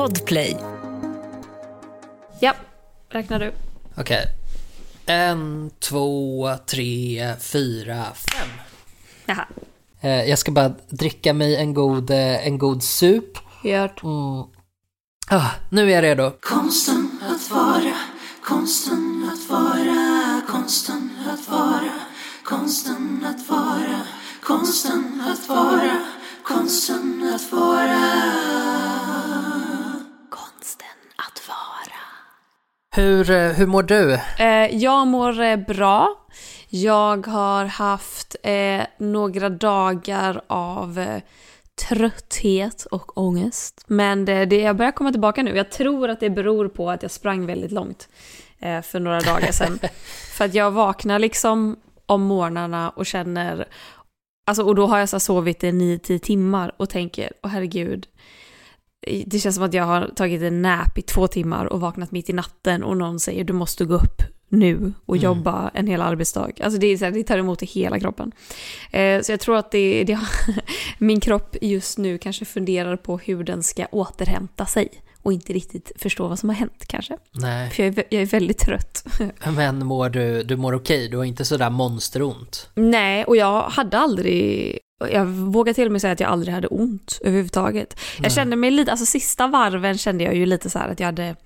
Podplay. Ja, räknar du. Okej. En, två, tre, fyra, fem. Jaha, Eh, jag ska bara dricka mig en god, eh, en god sup. gjort. Mm. Ah, nu är jag redo. Konsten att vara, konsten att vara, konsten att vara, konsten att vara, konsten att vara, konsten att vara. Konsten att vara. Hur, eh, hur mår du? Eh, jag mår eh, bra. Jag har haft några dagar av trötthet och ångest. Men det, det, jag börjar komma tillbaka nu. Jag tror att det beror på att jag sprang väldigt långt för några dagar sedan. för att jag vaknar liksom om morgnarna och känner... Alltså, och då har jag så sovit i 9-10 timmar och tänker, åh herregud. Det känns som att jag har tagit en nap i två timmar och vaknat mitt i natten och någon säger du måste gå upp nu och Mm. jobba en hel arbetsdag. Alltså det, är så här, det tar emot i hela kroppen. Eh, så jag tror att det, det min kropp just nu kanske funderar på hur den ska återhämta sig och inte riktigt förstå vad som har hänt kanske. Nej, För jag är, jag är väldigt trött. men mår du, du mår okej? Du har inte sådär monsteront? Nej, och jag hade aldrig... Jag vågar till och med säga att jag aldrig hade ont överhuvudtaget. Jag kände mig lite, alltså sista varven kände jag ju lite så att jag hade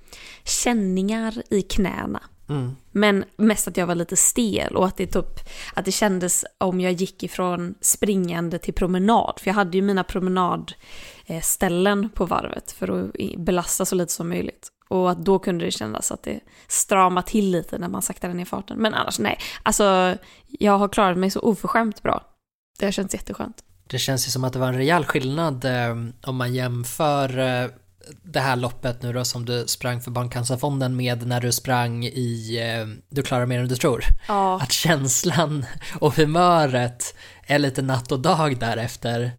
känningar i knäna. Mm. Men mest att jag var lite stel och att det, typ, att det kändes om jag gick ifrån springande till promenad. För jag hade ju mina promenadställen på varvet för att belasta så lite som möjligt. Och att då kunde det kännas att det stramade till lite när man saktade ner farten. Men annars nej. Alltså, jag har klarat mig så oförskämt bra. Det har känts jätteskönt. Det känns ju som att det var en rejäl skillnad eh, om man jämför eh, det här loppet nu då som du sprang för Barncancerfonden med när du sprang i eh, Du klarar mer än du tror. Ja. Att känslan och humöret är lite natt och dag där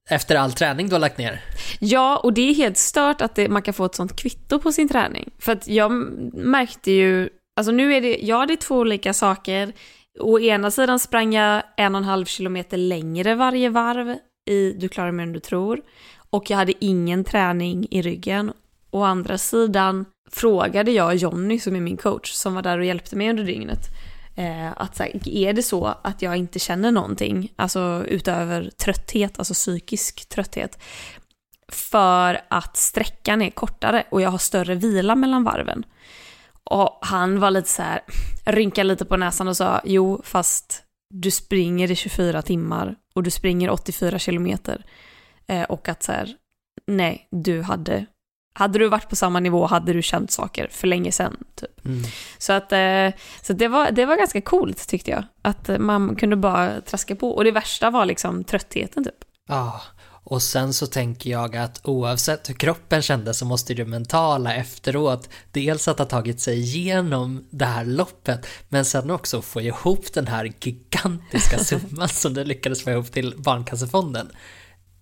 efter, all träning du har lagt ner. Ja, och det är helt stört att det, man kan få ett sånt kvitto på sin träning. För att jag märkte ju, alltså nu är det, ja det är två olika saker. Å ena sidan sprang jag en och en halv kilometer längre varje varv i Du klarar mer än du tror. Och jag hade ingen träning i ryggen. Å andra sidan frågade jag Jonny som är min coach, som var där och hjälpte mig under dygnet. Eh, att så här, är det så att jag inte känner någonting, alltså utöver trötthet, alltså psykisk trötthet, för att sträckan är kortare och jag har större vila mellan varven. Och han var lite så här, rynkade lite på näsan och sa jo, fast du springer i 24 timmar och du springer 84 kilometer. Eh, och att så här, nej, du hade, hade du varit på samma nivå hade du känt saker för länge sedan. Typ. Mm. Så, att, eh, så det, var, det var ganska coolt tyckte jag. Att man kunde bara traska på. Och det värsta var liksom tröttheten typ. Ja, och sen så tänker jag att oavsett hur kroppen kändes så måste det mentala efteråt dels att ha tagit sig igenom det här loppet men sen också få ihop den här gigantiska summan som du lyckades få ihop till Barncancerfonden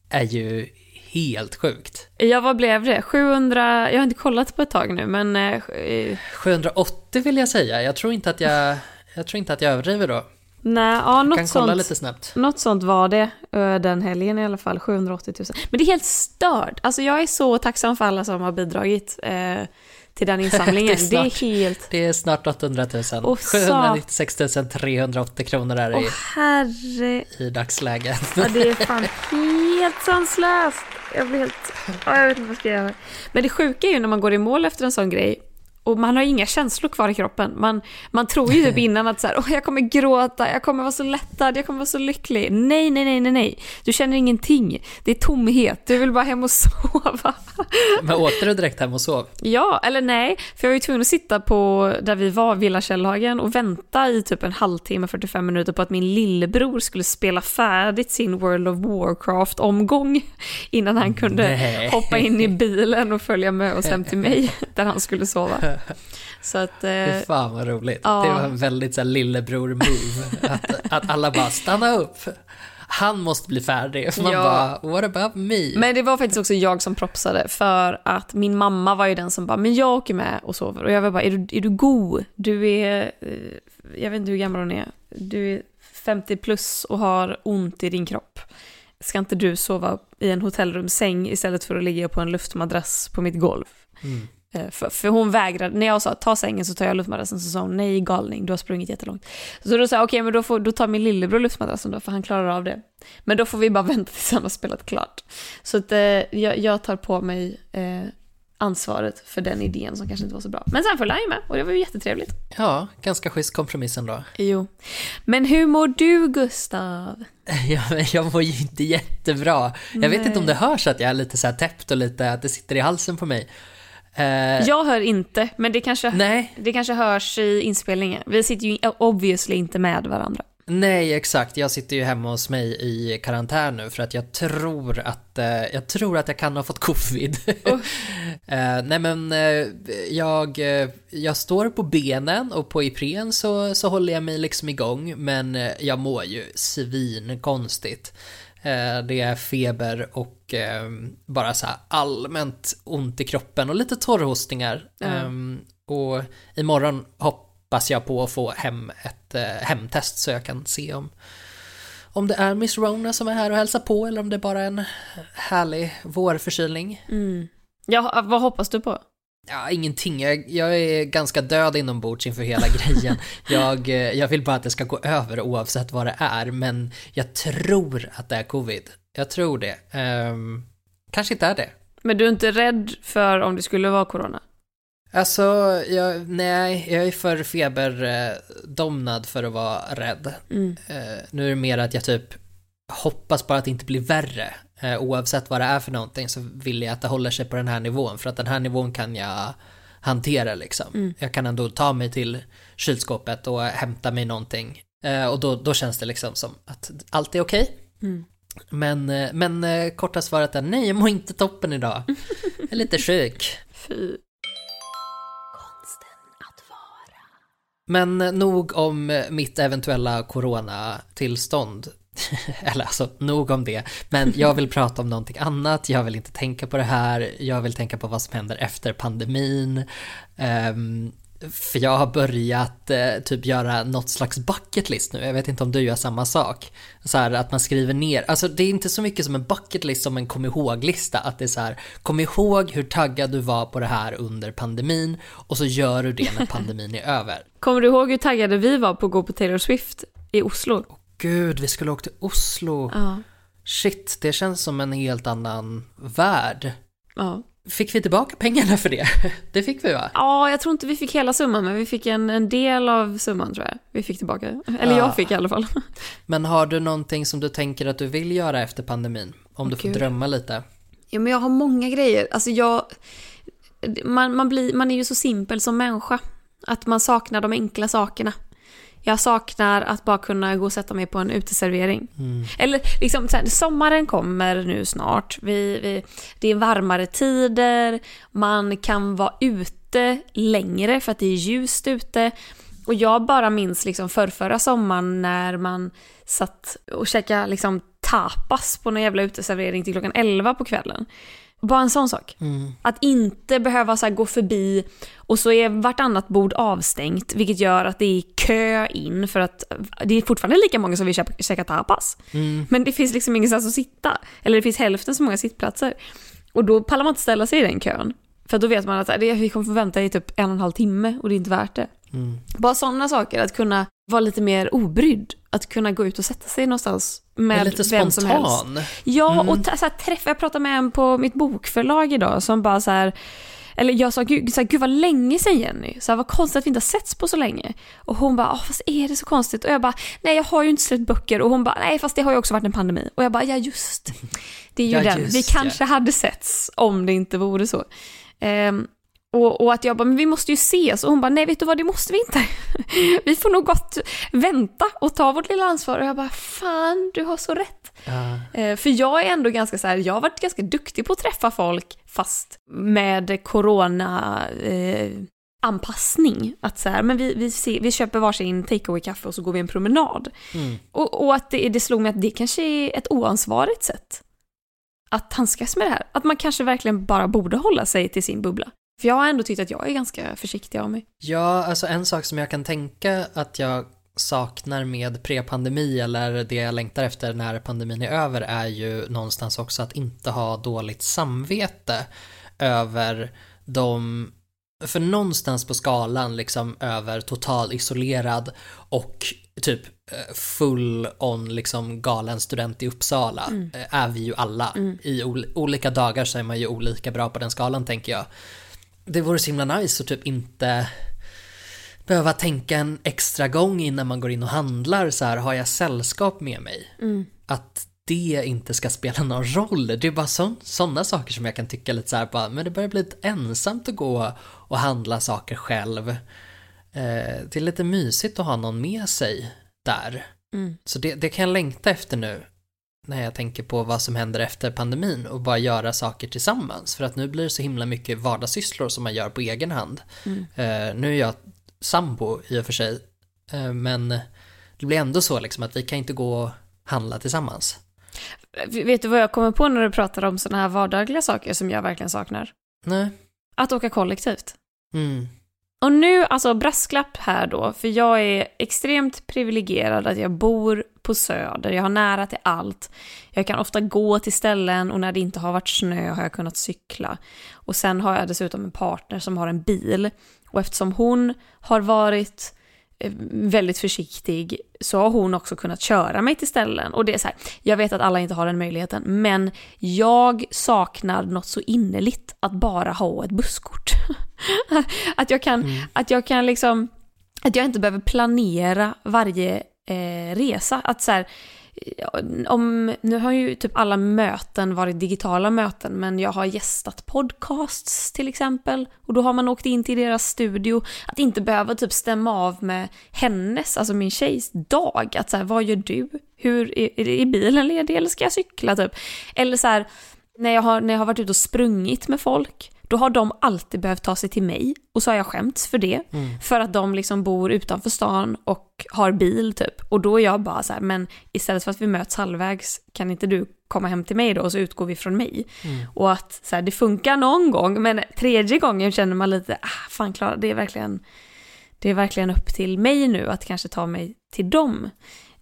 är ju helt sjukt. Ja, vad blev det? 700, jag har inte kollat på ett tag nu, men eh, eh, 780 vill jag säga, jag tror inte att jag, jag, tror inte att jag överdriver då. Nej, ja, Jag kan något kolla sånt, lite snabbt. något sånt var det eh, den helgen i alla fall, 780 000. Men det är helt stört. Alltså jag är så tacksam för alla som har bidragit eh, till den insamlingen. Det är det, är snart. helt... Det är snart 800 000. Åh, sa- 796 380 kronor är det i, herre... i dagsläget. Ja, det är fan helt sanslöst. Jag blir helt... Ja, jag vet inte vad jag ska göra. Men det sjuka är ju när man går i mål efter en sån grej och man har inga känslor kvar i kroppen. Man, man tror ju typ innan att så här, jag kommer gråta, jag kommer vara så lättad, jag kommer vara så lycklig. Nej, nej, nej, nej, nej. Du känner ingenting. Det är tomhet. Du vill bara hem och sova. Men åkte du direkt hem och sov? Ja, eller nej. För jag var ju tvungen att sitta på där vi var, Villa Källhagen, och vänta i typ en halvtimme, 45 minuter på att min lillebror skulle spela färdigt sin World of Warcraft-omgång innan han kunde Nej. hoppa in i bilen och följa med oss hem till mig där han skulle sova. Så att... Eh, fan vad roligt. ja. Det var en väldigt så här, lillebror-move. Att, att alla bara stanna upp. Han måste bli färdig. Man Ja. bara, what about me? Men det var faktiskt också jag som propsade för att min mamma var ju den som bara, men jag åker med och sover. Och jag var bara, är du, är du god? Du är, eh, jag vet inte hur gammal hon är, du är 50 plus och har ont i din kropp. ska inte du sova i en hotellrumssäng istället för att ligga på en luftmadrass på mitt golv? Mm. Eh, För, för hon vägrade, när jag sa ta sängen så tar jag luftmadrassen så sa hon nej galning, du har sprungit jättelångt. Så då sa jag okej men då, får, då tar min lillebror luftmadrassen då för han klarar av det. Men då får vi bara vänta tills han har spelat klart. Så att, eh, jag, jag tar på mig eh, ansvaret för den idén som kanske inte var så bra. Men sen följde han ju med och det var ju jättetrevligt. Ja, ganska schysst kompromiss ändå. Jo. Men hur mår du Gustav? Ja, men jag mår ju inte jättebra. Jag vet Nej. inte om det hörs att jag är lite så här täppt och lite att det sitter i halsen på mig. Eh, Jag hör inte, men det kanske, Nej, det kanske hörs i inspelningen. Vi sitter ju obviously inte med varandra. nej exakt. Jag sitter ju hemma hos mig i karantän nu för att jag tror att, eh, jag tror att jag kan ha fått covid. Eh, nej men eh, jag, eh, jag står på benen och på Ipren så, så håller jag mig liksom igång men eh, jag mår ju svinkonstigt. Eh, Det är feber och eh, bara så här allmänt ont i kroppen och lite torrhostningar. Ehm, Och imorgon hoppas jag på att få hem ett eh, hemtest så jag kan se om, om det är Miss Rona som är här och hälsar på eller om det är bara en härlig vårförkylning. Mm. Ja, vad hoppas du på? Ja, ingenting. Jag, jag är ganska död inombords inför hela grejen. Jag, eh, jag vill bara att det ska gå över oavsett vad det är, men jag tror att det är covid. Jag tror det. Ehm, kanske inte är det. Men du är inte rädd för om det skulle vara corona? Alltså, jag, nej, jag är för feberdomnad för att vara rädd. Mm. Eh, nu är det mer att jag typ hoppas bara att det inte blir värre. Eh, oavsett vad det är för någonting så vill jag att det håller sig på den här nivån. För att den här nivån kan jag hantera liksom. Mm. Jag kan ändå ta mig till kylskåpet och hämta mig någonting. Eh, och då, då känns det liksom som att allt är okej. Mm. Men, eh, men korta svaret är nej, jag mår inte toppen idag. Jag är lite sjuk. Fy. Men nog om mitt eventuella coronatillstånd. Eller alltså, nog om det. Men jag vill prata om någonting annat, jag vill inte tänka på det här, jag vill tänka på vad som händer efter pandemin. Ehm, för jag har börjat eh, typ göra något slags bucket list nu, jag vet inte om du gör samma sak. Så här att man skriver ner, alltså det är inte så mycket som en bucket list som en kom ihåg-lista. Att det är så här, kom ihåg hur taggad du var på det här under pandemin och så gör du det när pandemin är över. Kommer du ihåg hur taggade vi var på att gå på Taylor Swift i Oslo? Gud, vi skulle åka till Oslo. Ja. Shit, det känns som en helt annan värld. Ja. Fick vi tillbaka pengarna för det? Det fick vi va? ja, jag tror inte vi fick hela summan, men vi fick en, en del av summan tror jag. Vi fick tillbaka. Eller Ja. jag fick i alla fall. Men har du någonting som du tänker att du vill göra efter pandemin? Om du får Gud. drömma lite. Ja, men jag har många grejer. Alltså jag... Man, man, blir, man är ju så simpel som människa. Att man saknar de enkla sakerna. Jag saknar att bara kunna gå och sätta mig på en uteservering. Eller liksom, här, sommaren kommer nu snart. Vi, vi, det är varmare tider. Man kan vara ute längre för att det är ljust ute. Och jag bara minns liksom förrförra sommaren när man satt och käkade liksom tapas på någon jävla uteservering till klockan 11 på kvällen. Bara en sån sak. Att inte behöva så gå förbi och så är vartannat bord avstängt vilket gör att det är kö in för att det är fortfarande lika många som vill käka, käka tapas. Men det finns liksom ingenstans att sitta. Eller det finns hälften så många sittplatser. Och då pallar man inte ställa sig i den kön. För då vet man att det- vi kommer få vänta i typ en och en halv timme och det är inte värt det. Bara sådana saker, att kunna vara lite mer obrydd. Att kunna gå ut och sätta sig någonstans med lite vem som helst. spontan. Ja, och ta- så här, träffa, jag pratade med en på mitt bokförlag idag som bara så här, eller jag sa gud, så här, gud vad länge sedan Jenny, så här, vad konstigt att vi inte har setts på så länge. Och hon bara, "Åh, fast är det så konstigt? Och jag bara, nej jag har ju inte släppt böcker. Och hon bara, nej fast det har ju också varit en pandemi. Och jag bara, ja just, det är ju Ja, den. just Vi ja. kanske hade setts om det inte vore så. Ehm, och, och att jag bara, men vi måste ju ses. Och hon bara, nej vet du vad, det måste vi inte. vi får nog gott vänta och ta vårt lilla ansvar. Och jag bara, fan du har så rätt. Eh, För jag är ändå ganska så här, jag har varit ganska duktig på att träffa folk fast med corona eh, anpassning. Att så här, men vi, vi, ser, vi köper varsin takeaway-kaffe och så går vi en promenad. Mm. Och, och att det, det slog mig att det kanske är ett oansvarigt sätt att handskas med det här. Att man kanske verkligen bara borde hålla sig till sin bubbla. För jag har ändå tyckt att jag är ganska försiktig av mig. Ja, alltså en sak som jag kan tänka att jag saknar med pre-pandemi eller det jag längtar efter när pandemin är över är ju någonstans också att inte ha dåligt samvete över de för någonstans på skalan liksom över total isolerad och typ eh, full on liksom galen student i Uppsala eh, är vi ju alla. I ol- olika dagar så är man ju olika bra på den skalan tänker jag. Det vore så himla nice att typ inte behöva tänka en extra gång innan man går in och handlar så här, har jag sällskap med mig? Att det inte ska spela någon roll. Det är bara sådana saker som jag kan tycka lite så här, bara, men det börjar bli lite ensamt att gå och handla saker själv. Eh, det är lite mysigt att ha någon med sig där. Mm. Så det, det kan jag längta efter nu när jag tänker på vad som händer efter pandemin och bara göra saker tillsammans. För att nu blir det så himla mycket vardagssysslor som man gör på egen hand. Eh, nu är jag sambo i och för sig, eh, men det blir ändå så liksom att vi kan inte gå och handla tillsammans. Vet du vad jag kommer på när du pratar om sådana här vardagliga saker som jag verkligen saknar? Nej. Att åka kollektivt. Mm. Och nu, alltså brasklapp här då, för jag är extremt privilegierad att jag bor på Söder, jag har nära till allt. Jag kan ofta gå till ställen och när det inte har varit snö har jag kunnat cykla. Och sen har jag dessutom en partner som har en bil. Och eftersom hon har varit eh, väldigt försiktig så har hon också kunnat köra mig till ställen. Och det är så här, jag vet att alla inte har den möjligheten, men jag saknar något så innerligt att bara ha ett busskort. att jag kan, att jag kan liksom, att jag inte behöver planera varje eh, resa. Att så här, om, nu har ju typ alla möten varit digitala möten, men jag har gästat podcasts till exempel. Och då har man åkt in till deras studio. Att inte behöva typ stämma av med hennes, alltså min tjejs dag. Att så här, vad gör du? Hur, är, är bilen ledig eller ska jag cykla typ? Eller så här, när jag har, när jag har varit ute och sprungit med folk, då har de alltid behövt ta sig till mig och så har jag skämts för det. För att de liksom bor utanför stan och har bil typ. Och då är jag bara så här, men istället för att vi möts halvvägs, kan inte du komma hem till mig då och så utgår vi från mig. Och att så här, det funkar någon gång, men tredje gången känner man lite, ah, fan Klara, det är verkligen, det är verkligen upp till mig nu att kanske ta mig till dem.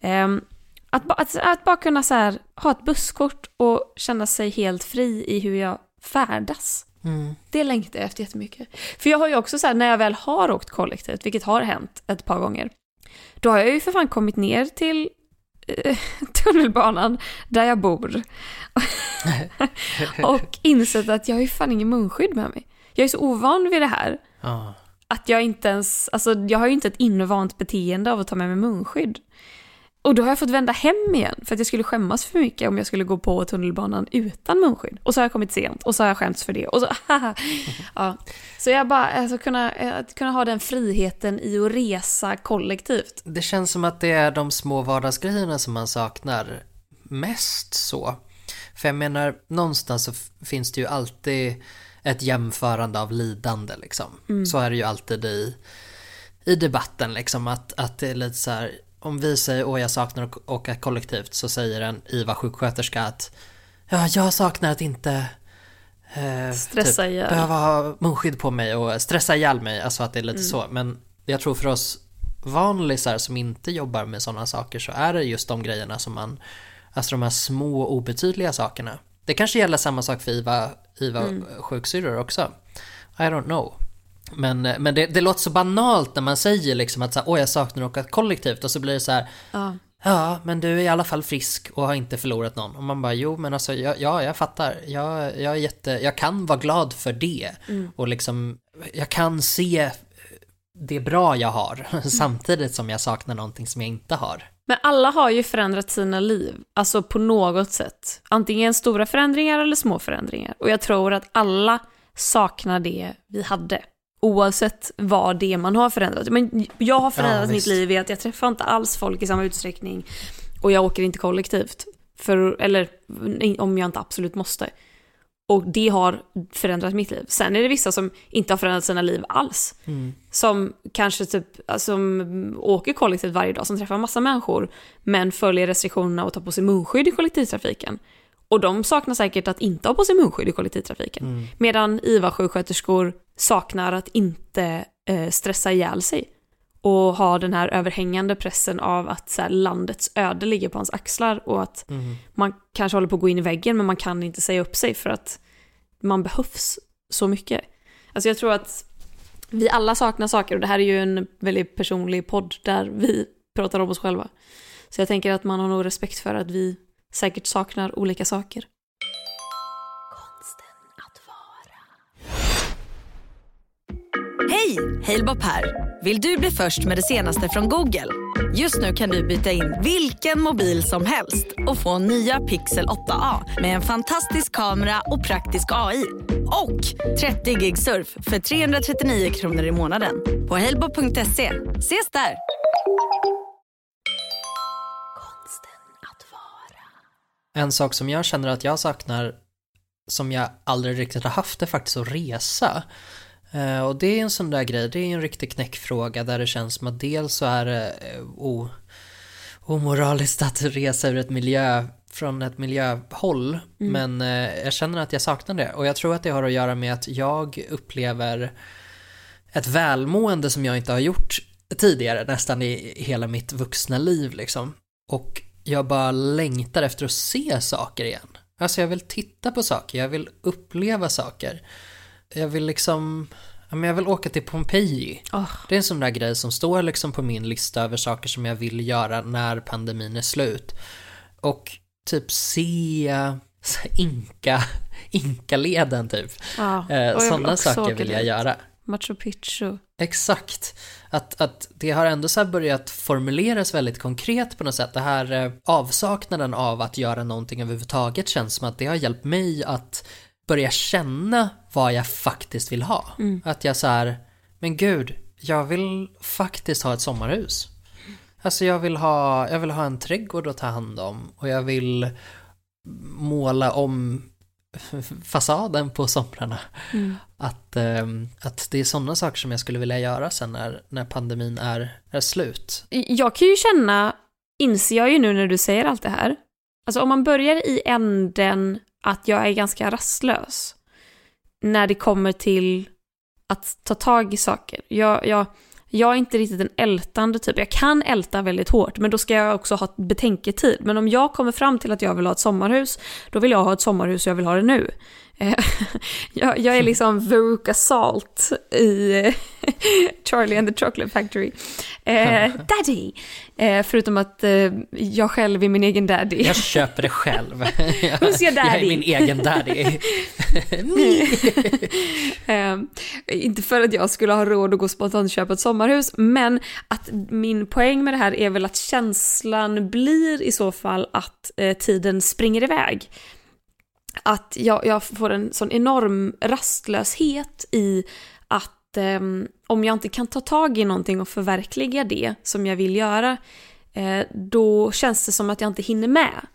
Ehm, att, att, att bara kunna så här, ha ett busskort och känna sig helt fri i hur jag färdas. Mm. Det längtar jag efter jättemycket. För jag har ju också så här, när jag väl har åkt kollektivt, vilket har hänt ett par gånger, då har jag ju för fan kommit ner till eh, tunnelbanan där jag bor. och insett att jag har ju fan ingen munskydd med mig. Jag är så ovan vid det här. Ja. Att jag inte ens, alltså jag har ju inte ett invant beteende av att ta med mig munskydd. Och då har jag fått vända hem igen för att jag skulle skämmas för mycket om jag skulle gå på tunnelbanan utan munskydd. Och så har jag kommit sent och så har jag skämts för det. Och så, ja. så jag bara, alltså kunna, att kunna ha den friheten i att resa kollektivt. Det känns som att det är de små vardagsgrejerna som man saknar mest så. För jag menar, någonstans så finns det ju alltid ett jämförande av lidande liksom. Så är det ju alltid i, i debatten liksom att, att det är lite så här om vi säger åh jag saknar att åka kollektivt så säger en IVA-sjuksköterska att ja, jag saknar att inte eh, Stressa ihjäl. behöva ha munskydd på mig och stressa ihjäl mig, alltså att det är lite så. Men jag tror för oss vanlisar som inte jobbar med sådana saker så är det just de grejerna som man, alltså de här små obetydliga sakerna. Det kanske gäller samma sak för IVA, IVA sjuksyrror också. I don't know. Men, men det, det låter så banalt när man säger liksom att så här, åh jag saknar att åka kollektivt och så blir det så här Ja. Ja, men du är i alla fall frisk och har inte förlorat någon. Och man bara, jo men alltså, ja, ja jag fattar. Jag, jag, är jätte, jag kan vara glad för det. Och liksom, jag kan se det bra jag har, samtidigt som jag saknar någonting som jag inte har. Men alla har ju förändrat sina liv, alltså på något sätt. Antingen stora förändringar eller små förändringar. Och jag tror att alla saknar det vi hade. Oavsett vad det är man har förändrat. Men jag har förändrat mitt visst. liv i att jag träffar inte alls folk i samma utsträckning. Och jag åker inte kollektivt. För, eller om jag inte absolut måste. Och det har förändrat mitt liv. Sen är det vissa som inte har förändrat sina liv alls. Som kanske typ, som åker kollektivt varje dag, som träffar massa människor, men följer restriktionerna och tar på sig munskydd i kollektivtrafiken. Och de saknar säkert att inte ha på sig munskydd i kollektivtrafiken. Medan IVA-sjuksköterskor saknar att inte eh, stressa ihjäl sig. och ha den här överhängande pressen av att så här, landets öde ligger på hans axlar och att Mm. man kanske håller på att gå in i väggen men man kan inte säga upp sig för att man behövs så mycket. Alltså jag tror att vi alla saknar saker och det här är ju en väldigt personlig podd där vi pratar om oss själva. Så jag tänker att man har nog respekt för att vi säkert saknar olika saker. Hej! Halebop här. Vill du bli först med det senaste från Google? Just nu kan du byta in vilken mobil som helst och få nya Pixel 8A med en fantastisk kamera och praktisk AI. Och 30 gig surf för 339 kronor i månaden på halebop.se. Ses där! En sak som jag känner att jag saknar, som jag aldrig riktigt har haft, är faktiskt att resa. Eh, och det är en sån där grej, det är en riktig knäckfråga där det känns som att dels så är det eh, o, omoraliskt att resa ur ett miljö, från ett miljöhåll, men eh, jag känner att jag saknar det. Och jag tror att det har att göra med att jag upplever ett välmående som jag inte har gjort tidigare, nästan i hela mitt vuxna liv liksom. Och jag bara längtar efter att se saker igen. Alltså jag vill titta på saker, jag vill uppleva saker. Jag vill liksom, men jag vill åka till Pompeji. Åh. Det är en sån där grej som står liksom på min lista över saker som jag vill göra när pandemin är slut. Och typ se inka, inkaleden typ. Ja, Eh, Sådana saker vill jag göra. Machu Picchu. Exakt. Att, att det har ändå så börjat formuleras väldigt konkret på något sätt. Det här eh, avsaknaden av att göra någonting överhuvudtaget känns som att det har hjälpt mig att börja känna vad jag faktiskt vill ha. Att jag så här, men gud, jag vill faktiskt ha ett sommarhus. Alltså jag vill ha, jag vill ha en trädgård att ta hand om och jag vill måla om fasaden på somrarna. Att, ehm, att det är sådana saker som jag skulle vilja göra sen när, när pandemin är, är slut. Jag kan ju känna, inser jag ju nu när du säger allt det här, alltså om man börjar i änden att jag är ganska rastlös när det kommer till att ta tag i saker. Jag, jag, jag är inte riktigt en ältande typ. Jag kan älta väldigt hårt, men då ska jag också ha betänketid. Men om jag kommer fram till att jag vill ha ett sommarhus, då vill jag ha ett sommarhus och jag vill ha det nu. Eh, jag, jag är liksom Veruca Salt i Charlie and the Chocolate Factory. Eh, daddy! Eh, förutom att eh, jag själv är min egen daddy. Jag köper det själv. jag, Who's your jag är daddy? min egen daddy. Eh, inte för att jag skulle ha råd att gå spontant och köpa ett sommarhus, men att min poäng med det här är väl att känslan blir i så fall att eh, tiden springer iväg. Att jag, jag får en sån enorm rastlöshet i att eh, om jag inte kan ta tag i någonting och förverkliga det som jag vill göra, eh, då känns det som att jag inte hinner med.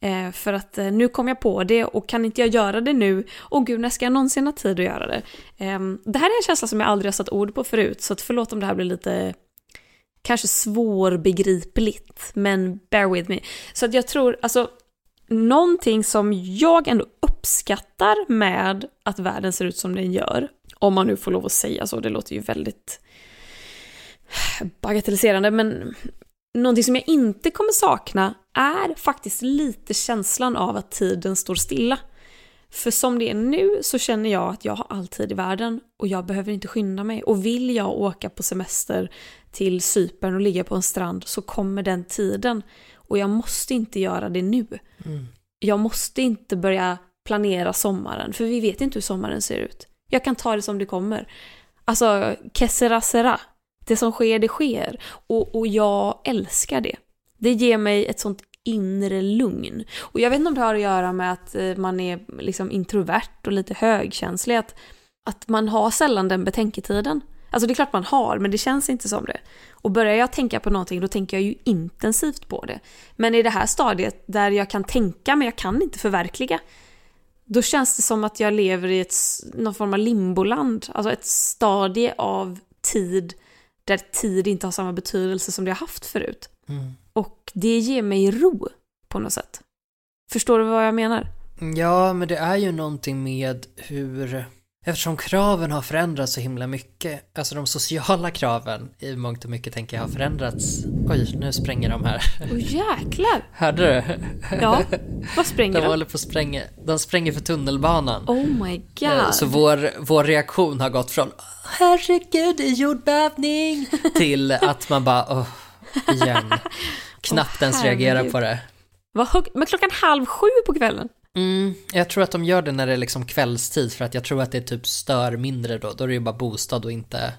Eh, för att eh, nu kom jag på det och kan inte jag göra det nu, åh gud när ska jag någonsin ha tid att göra det? Eh, det här är en känsla som jag aldrig har satt ord på förut, så att förlåt om det här blir lite kanske svårbegripligt, men bear with me. Så att jag tror, alltså någonting som jag ändå uppskattar med att världen ser ut som den gör, om man nu får lov att säga så, det låter ju väldigt bagatelliserande, men någonting som jag inte kommer sakna är faktiskt lite känslan av att tiden står stilla. För som det är nu så känner jag att jag har all tid i världen och jag behöver inte skynda mig. Och vill jag åka på semester till Cypern och ligga på en strand så kommer den tiden. Och jag måste inte göra det nu. Jag måste inte börja planera sommaren, för vi vet inte hur sommaren ser ut. Jag kan ta det som det kommer. Alltså, que sera sera. Det som sker, det sker. Och, och jag älskar det. Det ger mig ett sånt inre lugn. Och jag vet inte om det har att göra med att eh, man är liksom introvert och lite högkänslig. Att, att man har sällan den betänketiden. Alltså det är klart man har, men det känns inte som det. Och börjar jag tänka på någonting, då tänker jag ju intensivt på det. Men i det här stadiet där jag kan tänka, men jag kan inte förverkliga. Då känns det som att jag lever i ett, någon form av limboland. Alltså ett stadie av tid där tid inte har samma betydelse som det har haft förut. Mm. Och det ger mig ro på något sätt. Förstår du vad jag menar? Ja, men det är ju någonting med hur, Eftersom kraven har förändrats så himla mycket, alltså de sociala kraven i mångt och mycket tänker jag har förändrats. Oj, nu spränger de här. Åh jäklar! Hörde du? Ja, vad springer De de? håller på att spränga, de spränger för tunnelbanan. Oh my Eh, god. Så vår, vår reaktion har gått från herregud, jordbävning till att man bara åh, igen. Knappt Åh, ens reagerar på det. Vad hög... Men klockan halv sju på kvällen? Mm, jag tror att de gör det när det är liksom kvällstid för att jag tror att det typ stör mindre då. Då är det ju bara bostad och inte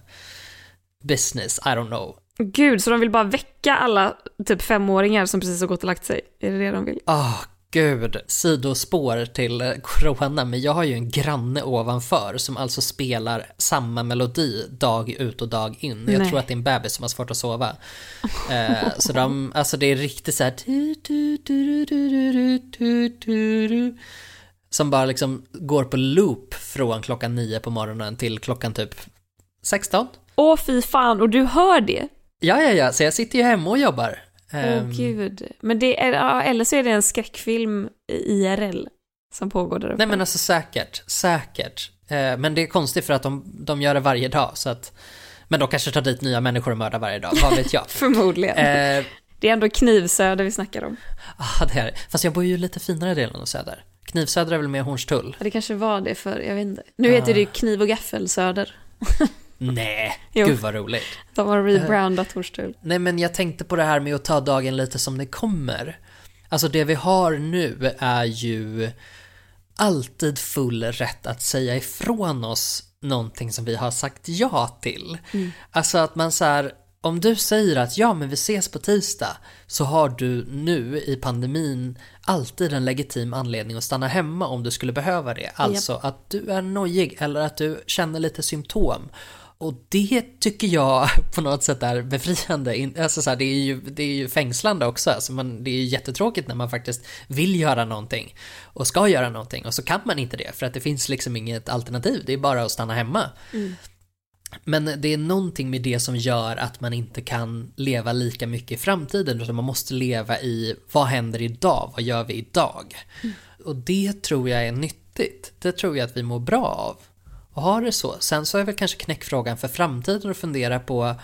business, I don't know. Gud, så de vill bara väcka alla typ femåringar som precis har gått och lagt sig? Är det det de vill? Åh, Gud, sidospår till corona, men jag har ju en granne ovanför som alltså spelar samma melodi dag ut och dag in. Jag tror att det är en bebis som har svårt att sova. eh, så de, alltså det är riktigt så här som bara liksom går på loop från klockan nio på morgonen till klockan typ 16. Åh fy fan, och du hör det? Ja, ja, ja, så jag sitter ju hemma och jobbar. Åh Ehm, gud. Men det är, ja, eller så är det en skräckfilm IRL som pågår där uppe. Nej men alltså säkert, säkert. Eh, men det är konstigt för att de, de gör det varje dag så att men de kanske tar dit nya människor och mördar varje dag, vad vet jag. Förmodligen. Eh, Det är ändå Knivsöder vi snackar om. ah, det här. Fast jag bor ju lite finare delen av Söder. Knivsöder är väl mer Hornstull? Ja, det kanske var det för, jag vet inte. Nu heter det ju Kniv och Gaffelsöder. Nej, Jo. gud vad roligt. De har rebrandat Hornstull. Nej men jag tänkte på det här med att ta dagen lite som det kommer. Alltså det vi har nu är ju alltid full rätt att säga ifrån oss någonting som vi har sagt ja till. Alltså att man så här, om du säger att ja men vi ses på tisdag så har du nu i pandemin alltid en legitim anledning att stanna hemma om du skulle behöva det. Alltså att du är nojig eller att du känner lite symptom. Och det tycker jag på något sätt är befriande. Alltså så här, det, är ju, det är ju fängslande också. Alltså man, det är ju jättetråkigt när man faktiskt vill göra någonting och ska göra någonting och så kan man inte det för att det finns liksom inget alternativ. Det är bara att stanna hemma. Men det är någonting med det som gör att man inte kan leva lika mycket i framtiden utan man måste leva i vad händer idag, vad gör vi idag? Och det tror jag är nyttigt. Det tror jag att vi mår bra av. Och har det så. Sen så är väl kanske knäckfrågan för framtiden att fundera på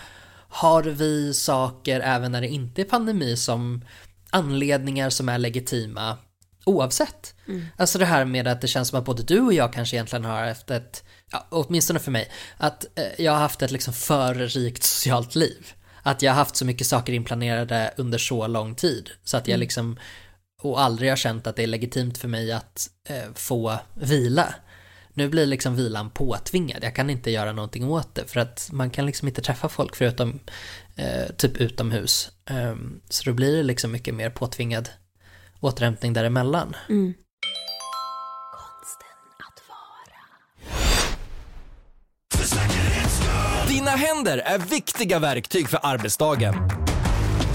har vi saker även när det inte är pandemi som anledningar som är legitima oavsett? Alltså det här med att det känns som att både du och jag kanske egentligen har haft ett, ja, åtminstone för mig, att eh, jag har haft ett liksom för rikt socialt liv. Att jag har haft så mycket saker inplanerade under så lång tid så att jag liksom och aldrig har känt att det är legitimt för mig att eh, få vila. Nu blir liksom vilan påtvingad, jag kan inte göra någonting åt det för att man kan liksom inte träffa folk förutom eh, typ utomhus. Ehm, så då blir det liksom mycket mer påtvingad återhämtning däremellan. Dina händer är viktiga verktyg för arbetsdagen.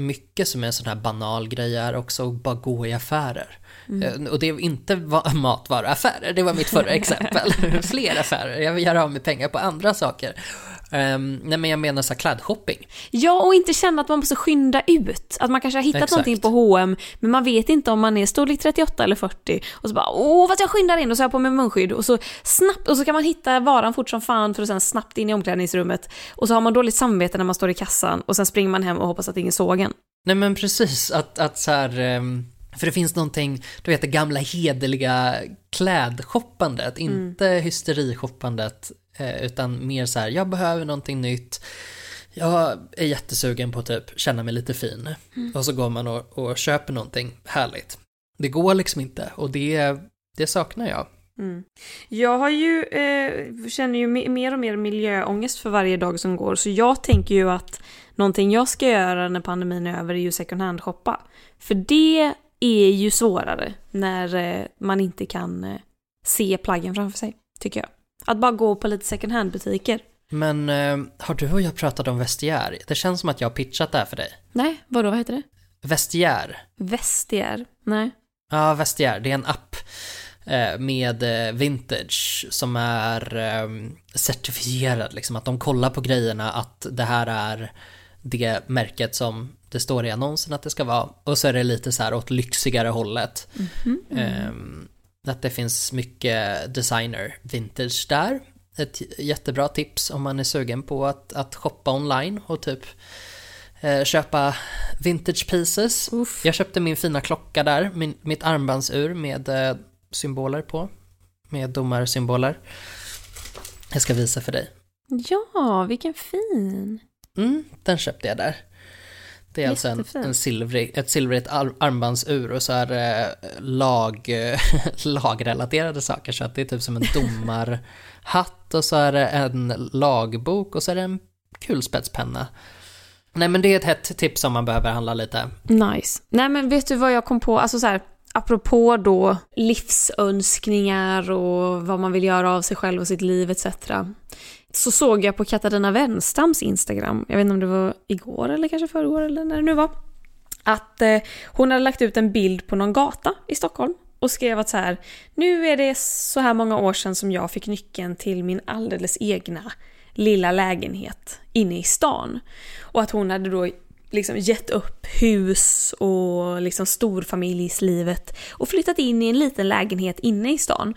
mycket som är en sån här banal grej är också att bara gå i affärer. Eh, Och det är inte va- matvaruaffärer, det var mitt förra exempel. Fler affärer, jag vill göra av med pengar på andra saker. Um, nej men jag menar så här klädshopping. Ja, och inte känna att man måste skynda ut. Att man kanske har hittat Exakt. någonting på H&M men man vet inte om man är storlek 38 eller 40. Och så bara, åh vad jag skyndar in och så har jag på mig munskydd. Och så snabbt, och så kan man hitta varan fort som fan för att sen snabbt in i omklädningsrummet. Och så har man dåligt samvete när man står i kassan och sen springer man hem och hoppas att ingen såg en. Nej men precis, att, att så här, ehm, för det finns någonting, du vet det gamla hederliga klädshoppandet, inte hysterishoppandet, eh, utan mer så här, jag behöver någonting nytt, jag är jättesugen på att typ känna mig lite fin. Och så går man och, och köper någonting härligt. Det går liksom inte och det, det saknar jag. Jag har ju, eh, känner ju me- mer och mer miljöångest för varje dag som går, så jag tänker ju att någonting jag ska göra när pandemin är över är ju second hand-shoppa. För det är ju svårare när eh, man inte kan eh, se plaggen framför sig, tycker jag. Att bara gå på lite second hand-butiker. Men eh, har du och jag pratat om vestiär? Det känns som att jag har pitchat det här för dig. Nej, vadå, vad heter det? Vestiär. Vestiär? Nej. Ja, Vestiär, det är en app eh, med eh, vintage som är eh, certifierad, liksom att de kollar på grejerna att det här är det märket som det står i annonsen att det ska vara och så är det lite så här åt lyxigare hållet. Ehm, att det finns mycket designer vintage där. Ett jättebra tips om man är sugen på att, att shoppa online och typ eh, köpa vintage pieces. Uff. Jag köpte min fina klocka där, min, mitt armbandsur med eh, symboler på. Med domarsymboler. Jag ska visa för dig. Ja, vilken fin. Mm, den köpte jag där. Det är alltså en, en silvrig, ett silvrigt ar- armbandsur och så är det lag, lagrelaterade saker. Så att det är typ som en domarhatt och så är det en lagbok och så är det en kulspetspenna. Nej men det är ett hett tips om man behöver handla lite. Nice. Nej men vet du vad jag kom på, alltså så här, apropå då livsönskningar och vad man vill göra av sig själv och sitt liv etc. Så såg jag på Katarina Wenstams Instagram, jag vet inte om det var igår eller kanske förrgår eller när det nu var, att eh, hon hade lagt ut en bild på någon gata i Stockholm och skrev att så här, nu är det så här många år sedan som jag fick nyckeln till min alldeles egna lilla lägenhet inne i stan. Och att hon hade då liksom gett upp hus och liksom storfamiljslivet och flyttat in i en liten lägenhet inne i stan.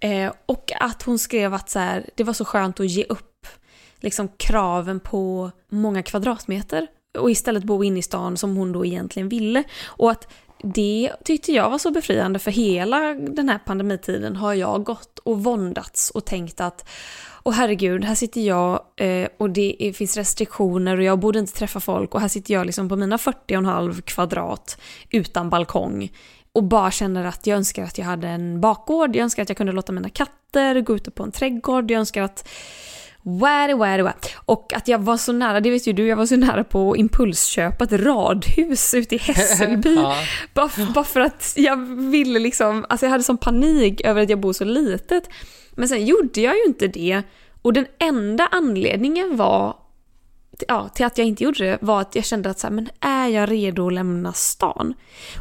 Eh, och att hon skrev att så här, det var så skönt att ge upp liksom kraven på många kvadratmeter och istället bo inne i stan som hon då egentligen ville. Och att det tyckte jag var så befriande för hela den här pandemitiden har jag gått och våndats och tänkt att och herregud, här sitter jag eh, och det finns restriktioner och jag borde inte träffa folk och här sitter jag liksom på mina 40,5 kvadrat utan balkong och bara känner att jag önskar att jag hade en bakgård, jag önskar att jag kunde låta mina katter gå ute på en trädgård, jag önskar att Where, where, where. Och att jag var så nära, det vet ju du, jag var så nära på att impulsköpa ett radhus ute i Hässelby. Ja. bara, bara för att jag ville liksom, alltså jag hade sån panik över att jag bor så litet. Men sen gjorde jag ju inte det. Och den enda anledningen var, ja, till att jag inte gjorde det var att jag kände att så här, men är jag redo att lämna stan?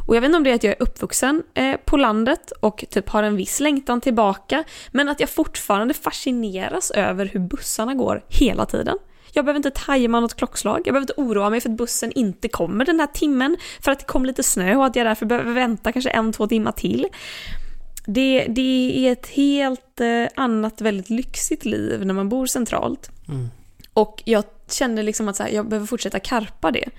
Och jag vet inte om det är att jag är uppvuxen eh, på landet och typ har en viss längtan tillbaka, men att jag fortfarande fascineras över hur bussarna går hela tiden. Jag behöver inte tajma något klockslag, jag behöver inte oroa mig för att bussen inte kommer den här timmen för att det kom lite snö och att jag därför behöver vänta kanske en, två timmar till. Det, det är ett helt eh, annat väldigt lyxigt liv när man bor centralt. Mm. Och jag kände liksom att så här, jag behöver fortsätta karpa det.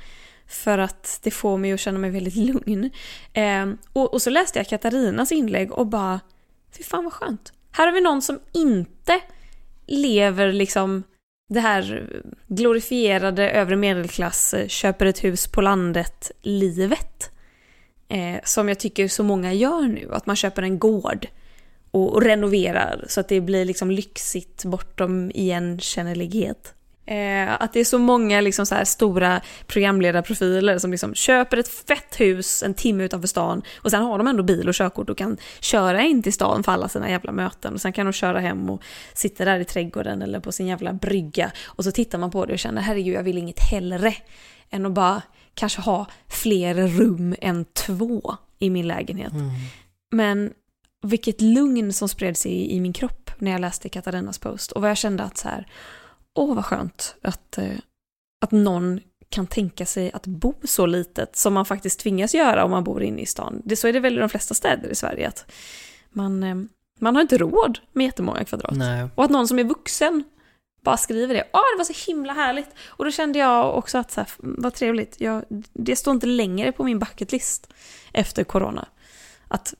För att det får mig att känna mig väldigt lugn. Eh, och, och så läste jag Katarinas inlägg och bara, fy fan vad skönt. Här har vi någon som inte lever liksom det här glorifierade övre medelklass, eh, köper ett hus på landet-livet. Eh, som jag tycker så många gör nu, att man köper en gård och, och renoverar så att det blir liksom lyxigt bortom igenkännlighet. Eh, att det är så många liksom så här stora programledarprofiler som liksom köper ett fett hus en timme utanför stan och sen har de ändå bil och körkort och kan köra in till stan för alla sina jävla möten och sen kan de köra hem och sitta där i trädgården eller på sin jävla brygga och så tittar man på det och känner herregud jag vill inget hellre än att bara kanske ha fler rum än två i min lägenhet. Men vilket lugn som spred sig i, i min kropp när jag läste Katarinas post och vad jag kände att så här, åh vad skönt att, eh, att någon kan tänka sig att bo så litet som man faktiskt tvingas göra om man bor inne i stan. Det, så är det väl i de flesta städer i Sverige att man, eh, man har inte råd med jättemånga kvadrat. Nej. Och att någon som är vuxen bara skriver det. Åh, det var så himla härligt! Och då kände jag också att så här, vad trevligt, jag, det står inte längre på min bucketlist efter corona. Att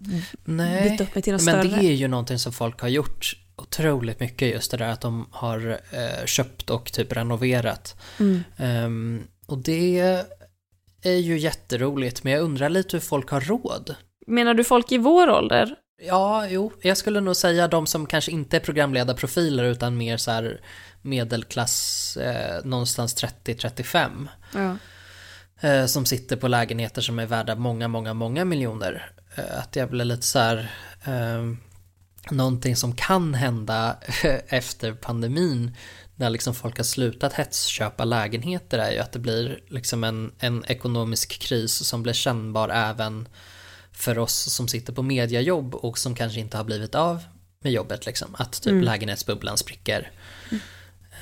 Nej, byta upp mig till något men större. det är ju någonting som folk har gjort otroligt mycket just det där att de har eh, köpt och typ renoverat. Mm. Ehm, och det är ju jätteroligt men jag undrar lite hur folk har råd. Menar du folk i vår ålder? Ja, jo, jag skulle nog säga de som kanske inte är programledarprofiler utan mer så här medelklass, eh, någonstans 30-35. Ja. Eh, som sitter på lägenheter som är värda många, många, många miljoner. Eh, att jag blir lite så här, eh, någonting som kan hända efter pandemin när liksom folk har slutat hetsköpa lägenheter är ju att det blir liksom en, en ekonomisk kris som blir kännbar även för oss som sitter på mediajobb och som kanske inte har blivit av med jobbet liksom. Att typ lägenhetsbubblan spricker.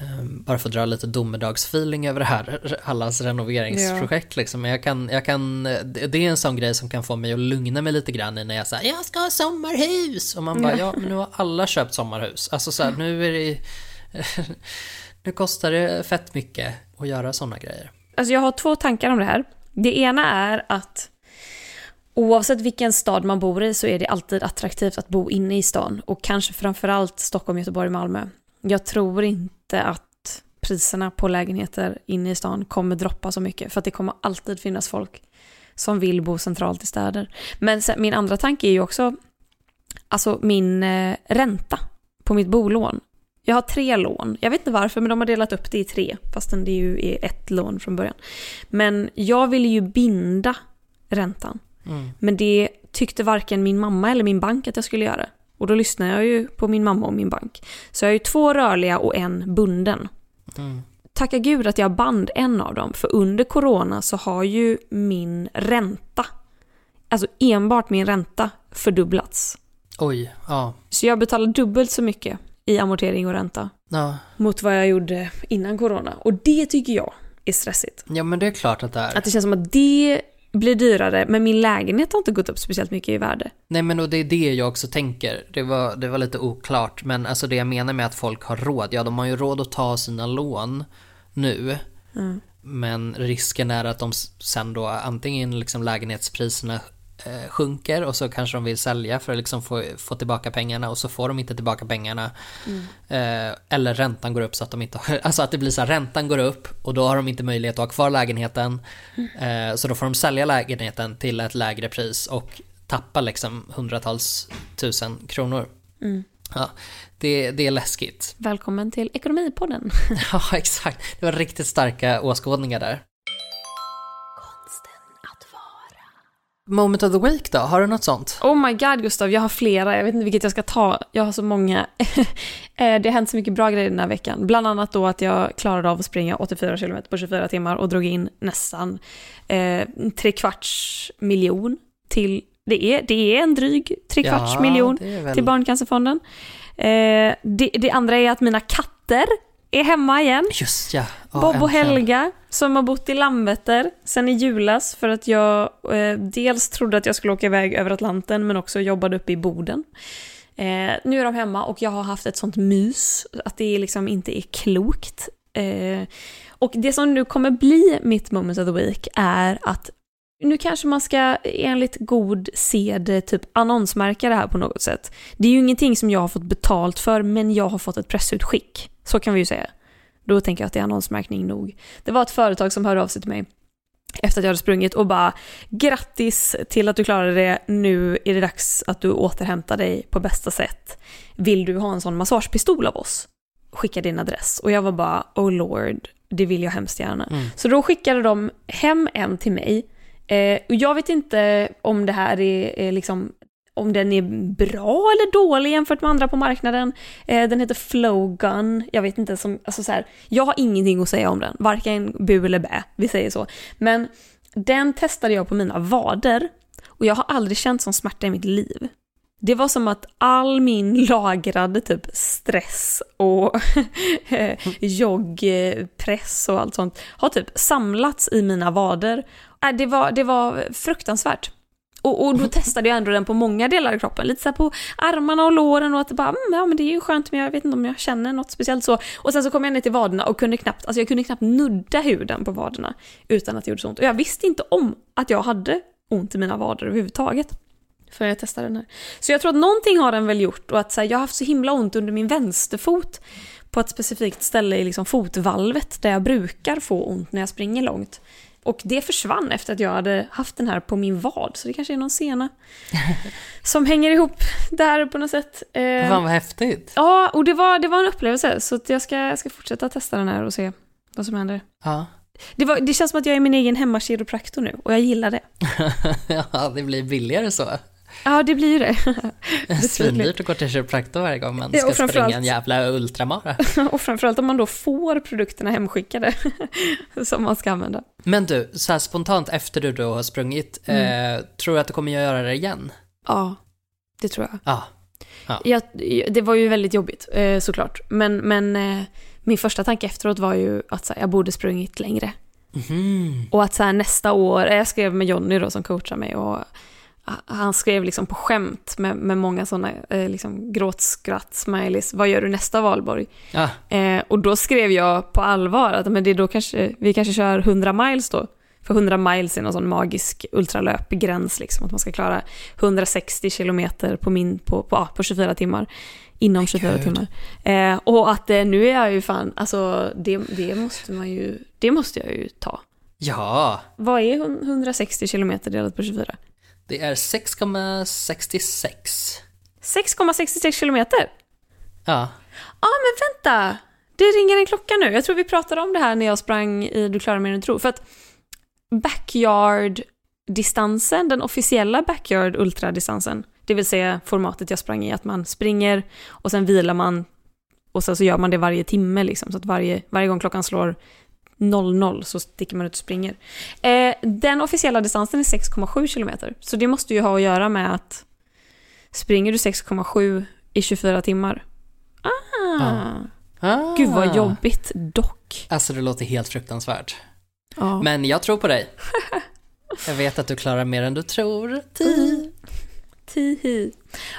Ehm, Bara för att dra lite domedagsfeeling över det här, allas renoveringsprojekt liksom. Men jag kan, jag kan, det är en sån grej som kan få mig att lugna mig lite grann när jag säger jag ska ha sommarhus! Och man bara, ja men nu har alla köpt sommarhus. Alltså så här, nu är det nu kostar det fett mycket att göra såna grejer. Alltså jag har två tankar om det här. Det ena är att oavsett vilken stad man bor i så är det alltid attraktivt att bo inne i stan. Och kanske framförallt Stockholm, Göteborg, Malmö. Jag tror inte att priserna på lägenheter inne i stan kommer droppa så mycket. För att det kommer alltid finnas folk som vill bo centralt i städer. Men sen, min andra tanke är ju också alltså min eh, ränta på mitt bolån. Jag har tre lån. Jag vet inte varför, men de har delat upp det i tre. Fastän det ju är ett lån från början. Men jag ville ju binda räntan. Men det tyckte varken min mamma eller min bank att jag skulle göra. Och då lyssnar jag ju på min mamma och min bank. Så jag har ju två rörliga och en bunden. Tacka gud att jag band en av dem, för under corona så har ju min ränta, alltså enbart min ränta, fördubblats. Oj, ja. Så jag betalar dubbelt så mycket i amortering och ränta ja. mot vad jag gjorde innan corona. Och det tycker jag är stressigt. Ja men det är klart att det är. Att det känns som att det blir dyrare, men min lägenhet har inte gått upp speciellt mycket i värde. Nej men och det är det jag också tänker. Det var, det var lite oklart men alltså det jag menar med att folk har råd. Ja de har ju råd att ta sina lån nu. Men risken är att de sen då antingen liksom lägenhetspriserna eh, sjunker och så kanske de vill sälja för att liksom få, få tillbaka pengarna och så får de inte tillbaka pengarna. Eh, eller räntan går upp så att de inte har, alltså att det blir så här räntan går upp och då har de inte möjlighet att ha kvar lägenheten. Eh, så då får de sälja lägenheten till ett lägre pris och tappa liksom hundratals tusen kronor. Ja, det, det är läskigt. Välkommen till Ekonomipodden. Ja, exakt. Det var riktigt starka åskådningar där. Moment of the week då? Har du något sånt? Oh my god Gustav, jag har flera, jag vet inte vilket jag ska ta. Jag har så många. Eh, det har hänt så mycket bra grejer den här veckan. Bland annat då att jag klarade av att springa 84 km på 24 timmar och drog in nästan eh, tre kvarts miljon till, det är, det är en dryg tre kvarts Ja, miljon väl- till Barncancerfonden. Eh, det, det andra är att mina katter är hemma igen. Just ja. ja Bob och. Helga som har bott i Landvetter sen i julas för att jag eh, dels trodde att jag skulle åka iväg över Atlanten men också jobbade uppe i Boden. Eh, nu är de hemma och jag har haft ett sånt mys att det liksom inte är klokt. Eh, och det som nu kommer bli mitt moment of the week är att nu kanske man ska enligt god sed typ annonsmärka det här på något sätt. Det är ju ingenting som jag har fått betalt för men jag har fått ett pressutskick. Så kan vi ju säga. Då tänker jag att det är annonsmärkning nog. Det var ett företag som hörde av sig till mig efter att jag hade sprungit och bara grattis till att du klarade det, nu är det dags att du återhämtar dig på bästa sätt. Vill du ha en sån massagepistol av oss? Skicka din adress. Och jag var bara, oh lord, det vill jag hemskt gärna. Så då skickade de hem en till mig. Eh, och jag vet inte om det här är, är liksom om den är bra eller dålig jämfört med andra på marknaden. Eh, den heter Flowgun. Jag vet inte, som, alltså så här, jag har ingenting att säga om den. Varken bu eller bä, vi säger så. Men den testade jag på mina vader och jag har aldrig känt sån smärta i mitt liv. Det var som att all min lagrade typ stress och eh, joggpress och allt sånt har typ samlats i mina vader. Äh, Det var, det var fruktansvärt. Och, och då testade jag ändå den på många delar av kroppen. Lite så på armarna och låren och att det bara, mm, ja men det är ju skönt men jag vet inte om jag känner något speciellt så. Och sen så kom jag ner till vaderna och kunde knappt, alltså jag kunde knappt nudda huden på vaderna utan att det gjorde så ont. Och jag visste inte om att jag hade ont i mina vader överhuvudtaget. För jag testade den här. Så jag tror att någonting har den väl gjort och att så här, jag har haft så himla ont under min vänsterfot på ett specifikt ställe i liksom fotvalvet där jag brukar få ont när jag springer långt. Och det försvann efter att jag hade haft den här på min vad, så det kanske är någon sena som hänger ihop där på något sätt. Eh, Fan vad häftigt. ja, och det var, det var en upplevelse, så jag, ska, jag ska fortsätta testa den här och se vad som händer. Ja. Det, var, det känns som att jag är min egen hemmakiropraktor nu, och jag gillar det. ja, det blir billigare så. Ja, det blir ju det. Svindyrt att gå till kiropraktor varje gång man Ja, ska framförallt- springa en jävla ultramara. och framförallt om man då får produkterna hemskickade som man ska använda. Men du, så här spontant efter du då har sprungit, Mm. eh, tror du att du kommer göra det igen? Ja, det tror jag. Ja. Jag, det var ju väldigt jobbigt eh, såklart. Men, men eh, min första tanke efteråt var ju att här, jag borde sprungit längre. Mhm. Och att så här, nästa år, eh, jag skrev med Jonny då som coachar mig och han skrev liksom på skämt med, med många sådana eh, liksom gråtskratt-smileys. Vad gör du nästa valborg? Ja, Eh, och då skrev jag på allvar att men det är då kanske, vi kanske kör 100 miles då. För 100 miles är någon sån magisk ultralöpgräns, liksom, att man ska klara 160 kilometer på, min, på, på, på 24 timmar. Inom 24 Gud. timmar. Eh, och att eh, nu är jag ju fan, alltså det, det måste man ju, det måste jag ju ta. ja. Vad är hun- 160 kilometer delat på 24? Det är 6,66. 6,66 kilometer? Ja, Ja, men vänta! Det ringer en klocka nu. Jag tror vi pratade om det här när jag sprang i Du klarar mer än du tror. För att backyard-distansen, den officiella backyard ultradistansen, det vill säga formatet jag sprang i, att man springer och sen vilar man och sen så gör man det varje timme liksom, så att varje, varje gång klockan slår 00 så sticker man ut och springer. Eh, den officiella distansen är 6,7 kilometer, så det måste ju ha att göra med att springer du 6,7 i 24 timmar, ah, Ja. ah. Gud vad jobbigt dock. Alltså det låter helt fruktansvärt. Ja. Men jag tror på dig. Jag vet att du klarar mer än du tror. Ti. Tihi.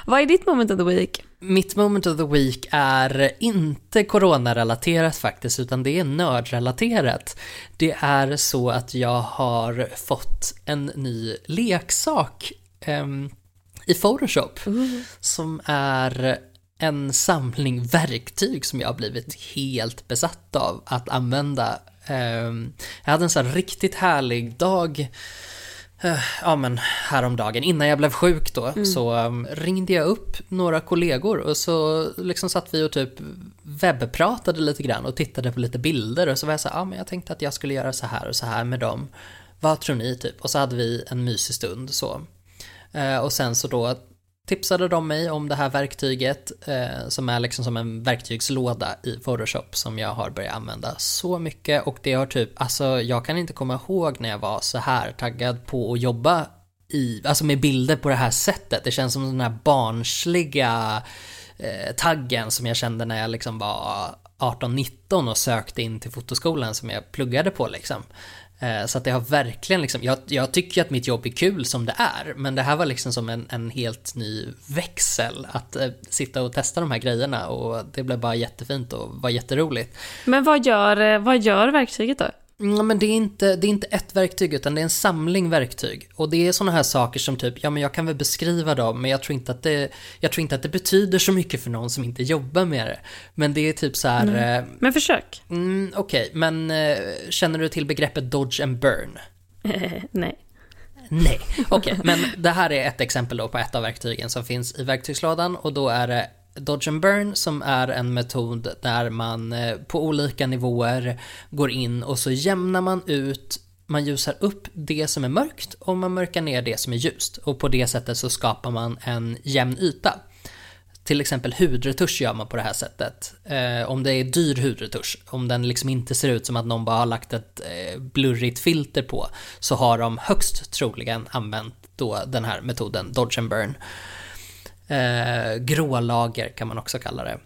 Vad är ditt moment of the week? Mitt moment of the week är inte coronarelaterat faktiskt, utan det är nördrelaterat. Det är så att jag har fått en ny leksak ehm, i Photoshop som är en samling verktyg som jag har blivit helt besatt av att använda. Ehm, jag hade en sån här riktigt härlig dag Eh, Ja men häromdagen, innan jag blev sjuk då, så um, ringde jag upp några kollegor och så liksom satt vi och typ webbpratade lite grann och tittade på lite bilder och så var jag så här, ja men jag tänkte att jag skulle göra så här och så här med dem. Vad tror ni typ? Och så hade vi en mysig stund så. Eh, och sen så då tipsade de mig om det här verktyget eh, som är liksom som en verktygslåda i Photoshop som jag har börjat använda så mycket och det har typ, alltså jag kan inte komma ihåg när jag var så här taggad på att jobba i, alltså med bilder på det här sättet. Det känns som den här barnsliga eh, taggen som jag kände när jag liksom var 18-19 och sökte in till fotoskolan som jag pluggade på liksom. Eh, så att det har verkligen liksom, jag, jag tycker att mitt jobb är kul som det är, men det här var liksom som en, en helt ny växel att eh, sitta och testa de här grejerna och det blev bara jättefint och var jätteroligt. Men vad gör, eh, vad gör verktyget då? Mm, men det är, inte, det är inte ett verktyg utan det är en samling verktyg. Och det är sådana här saker som typ, ja men jag kan väl beskriva dem men jag tror inte att det, jag tror inte att det betyder så mycket för någon som inte jobbar med det. Men det är typ så här, eh, Men försök. mm, okej, men eh, känner du till begreppet dodge and burn? Nej. Nej, okej, men det här är ett exempel då på ett av verktygen som finns i verktygslådan och då är det Dodge and Burn som är en metod där man eh, på olika nivåer går in och så jämnar man ut man ljusar upp det som är mörkt och man mörkar ner det som är ljust och på det sättet så skapar man en jämn yta. Till exempel hudretusch gör man på det här sättet. Eh, om det är dyr hudretusch, om den liksom inte ser ut som att någon bara har lagt ett eh, blurrigt filter på, så har de högst troligen använt då den här metoden, Dodge and Burn. Eh, grålager kan man också kalla det.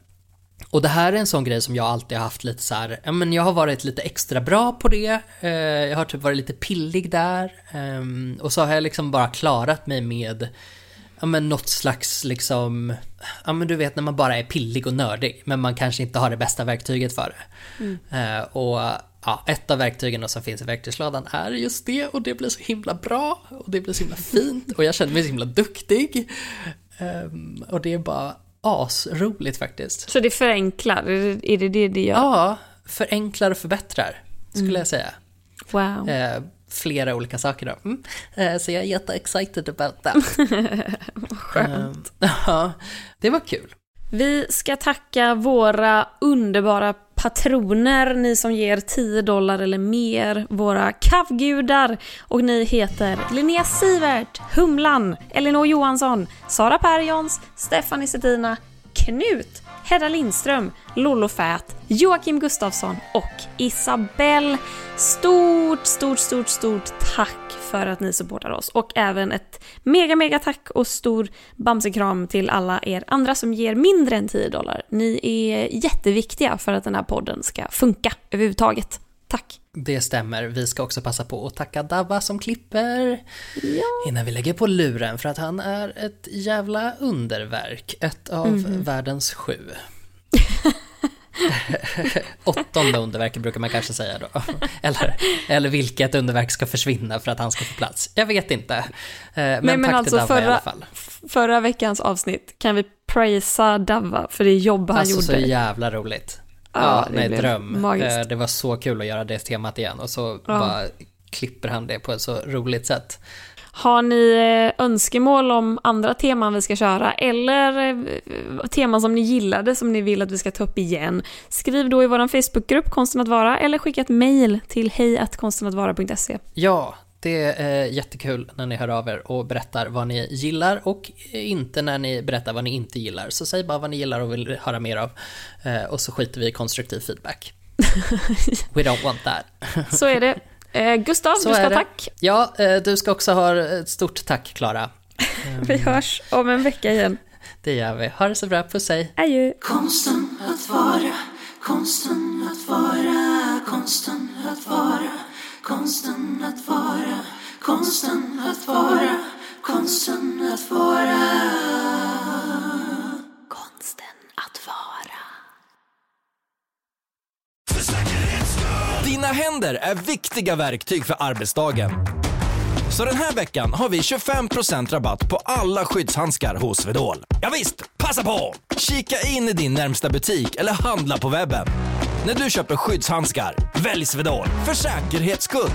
Och det här är en sån grej som jag alltid har haft lite så här, ja men jag har varit lite extra bra på det, eh, jag har typ varit lite pillig där, ehm, och så har jag liksom bara klarat mig med ja men något slags liksom, ja men du vet när man bara är pillig och nördig, men man kanske inte har det bästa verktyget för det. Eh, och ja, ett av verktygen som finns i verktygslådan är just det och det blir så himla bra och det blir så himla fint och jag känner mig så himla duktig. Ehm, och det är bara asroligt faktiskt. Så det förenklar, är det det det, gör? Ja, förenklar och förbättrar skulle jag säga. Wow. Eh, flera olika saker då. Mm. Eh, Så jag är jätte-excited about that. Skönt. Ja, det var kul. Vi ska tacka våra underbara patroner, ni som ger 10 dollar eller mer, våra kavgudar. Och ni heter Linnea Sivert, Humlan, Elinor Johansson, Sara Perjons, Stefanie Sedina, Knut, Hedda Lindström, Lollo Fät, Joakim Gustafsson och Isabelle. Stort, stort, stort, stort tack för att ni supportar oss. Och även ett mega, mega tack och stor bamsekram till alla er andra som ger mindre än 10 dollar. Ni är jätteviktiga för att den här podden ska funka överhuvudtaget. Tack! Det stämmer. Vi ska också passa på att tacka Dabba som klipper Ja. innan vi lägger på luren för att han är ett jävla underverk. Ett av världens sju. Åttonde underverket brukar man kanske säga då. Eller, eller vilket underverk ska försvinna för att han ska få plats. Jag vet inte. Eh, Men, Men, men tack alltså till Dabba i alla fall. förra veckans avsnitt kan vi prisa Davva för det jobb han Alltså så gjorde. jävla roligt. Ja, Ja, det nej, dröm. magiskt. Eh, Det var så kul att göra det temat igen och så bara klipper han det på ett så roligt sätt. Har ni eh, önskemål om andra teman vi ska köra eller eh, teman som ni gillade som ni vill att vi ska ta upp igen? Skriv då i vår Facebookgrupp Konsten att vara eller skicka ett mejl till hejatkonstenatvara.se. Ja, det är jättekul när ni hör av er och berättar vad ni gillar och inte när ni berättar vad ni inte gillar. Så säg bara vad ni gillar och vill höra mer av eh, och så skiter vi i konstruktiv feedback. We don't want that. Så är det. Eh, Gustav, Så du ska ha tack. Ja, eh, du ska också ha ett stort tack Klara. Vi hörs om en vecka igen. Det gör vi. Ha det så bra, puss hej. Adjö. Konsten att vara, konsten att vara, konsten att vara, konsten att vara, konsten att vara, konsten att vara. Konsten att vara. Dina händer är viktiga verktyg för arbetsdagen. Så den här veckan har vi 25% rabatt på alla skyddshandskar hos Swedol. Ja visst, passa på! Kika in i din närmsta butik eller handla på webben. När du köper skyddshandskar, välj Svedol för säkerhets skull.